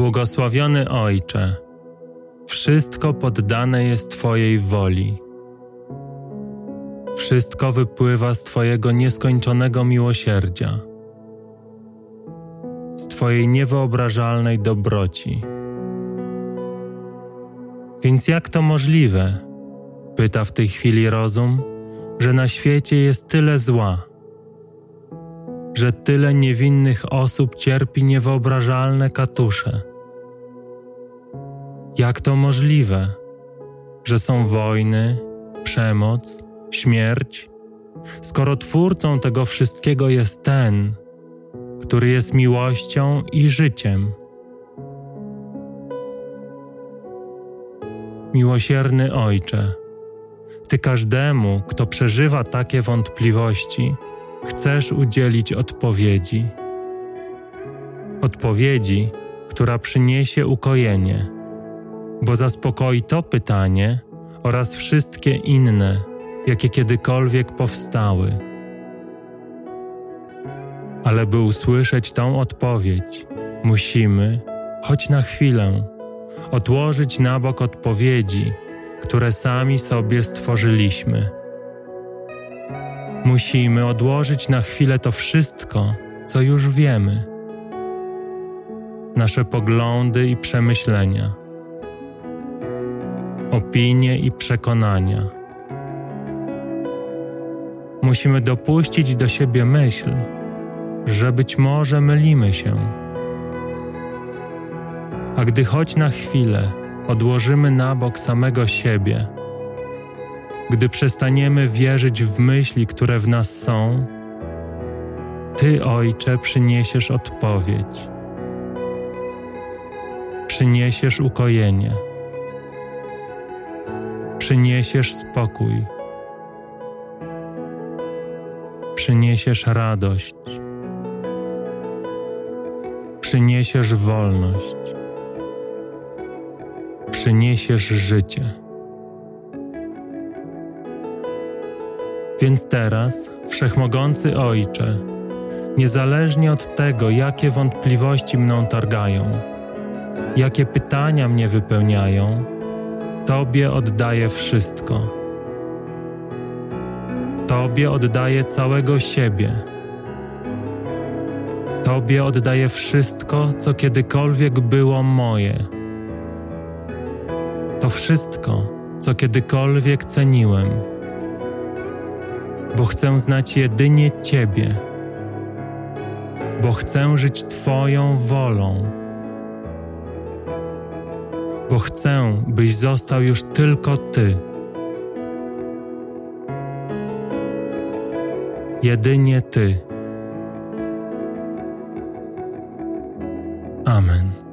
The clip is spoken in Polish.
Błogosławiony Ojcze, wszystko poddane jest Twojej woli. Wszystko wypływa z Twojego nieskończonego miłosierdzia, z Twojej niewyobrażalnej dobroci. Więc jak to możliwe, pyta w tej chwili rozum, że na świecie jest tyle zła, że tyle niewinnych osób cierpi niewyobrażalne katusze? Jak to możliwe, że są wojny, przemoc, śmierć, skoro twórcą tego wszystkiego jest ten, który jest miłością i życiem? Miłosierny Ojcze, Ty każdemu, kto przeżywa takie wątpliwości, chcesz udzielić odpowiedzi. Odpowiedzi, która przyniesie ukojenie, bo zaspokoi to pytanie oraz wszystkie inne, jakie kiedykolwiek powstały. Ale by usłyszeć tą odpowiedź, musimy, choć na chwilę, odłożyć na bok odpowiedzi, które sami sobie stworzyliśmy. Musimy odłożyć na chwilę to wszystko, co już wiemy. Nasze poglądy i przemyślenia, opinie i przekonania. Musimy dopuścić do siebie myśl, że być może mylimy się. A gdy choć na chwilę odłożymy na bok samego siebie, gdy przestaniemy wierzyć w myśli, które w nas są, Ty, Ojcze, przyniesiesz odpowiedź. Przyniesiesz ukojenie. Przyniesiesz spokój. Przyniesiesz radość. Przyniesiesz wolność. Przyniesiesz życie. Więc teraz, wszechmogący Ojcze, niezależnie od tego, jakie wątpliwości mną targają, jakie pytania mnie wypełniają, Tobie oddaję wszystko. Tobie oddaję całego siebie. Tobie oddaję wszystko, co kiedykolwiek było moje. To wszystko, co kiedykolwiek ceniłem bo chcę znać jedynie Ciebie, bo chcę żyć Twoją wolą, bo chcę, byś został już tylko Ty. Jedynie Ty. Amen.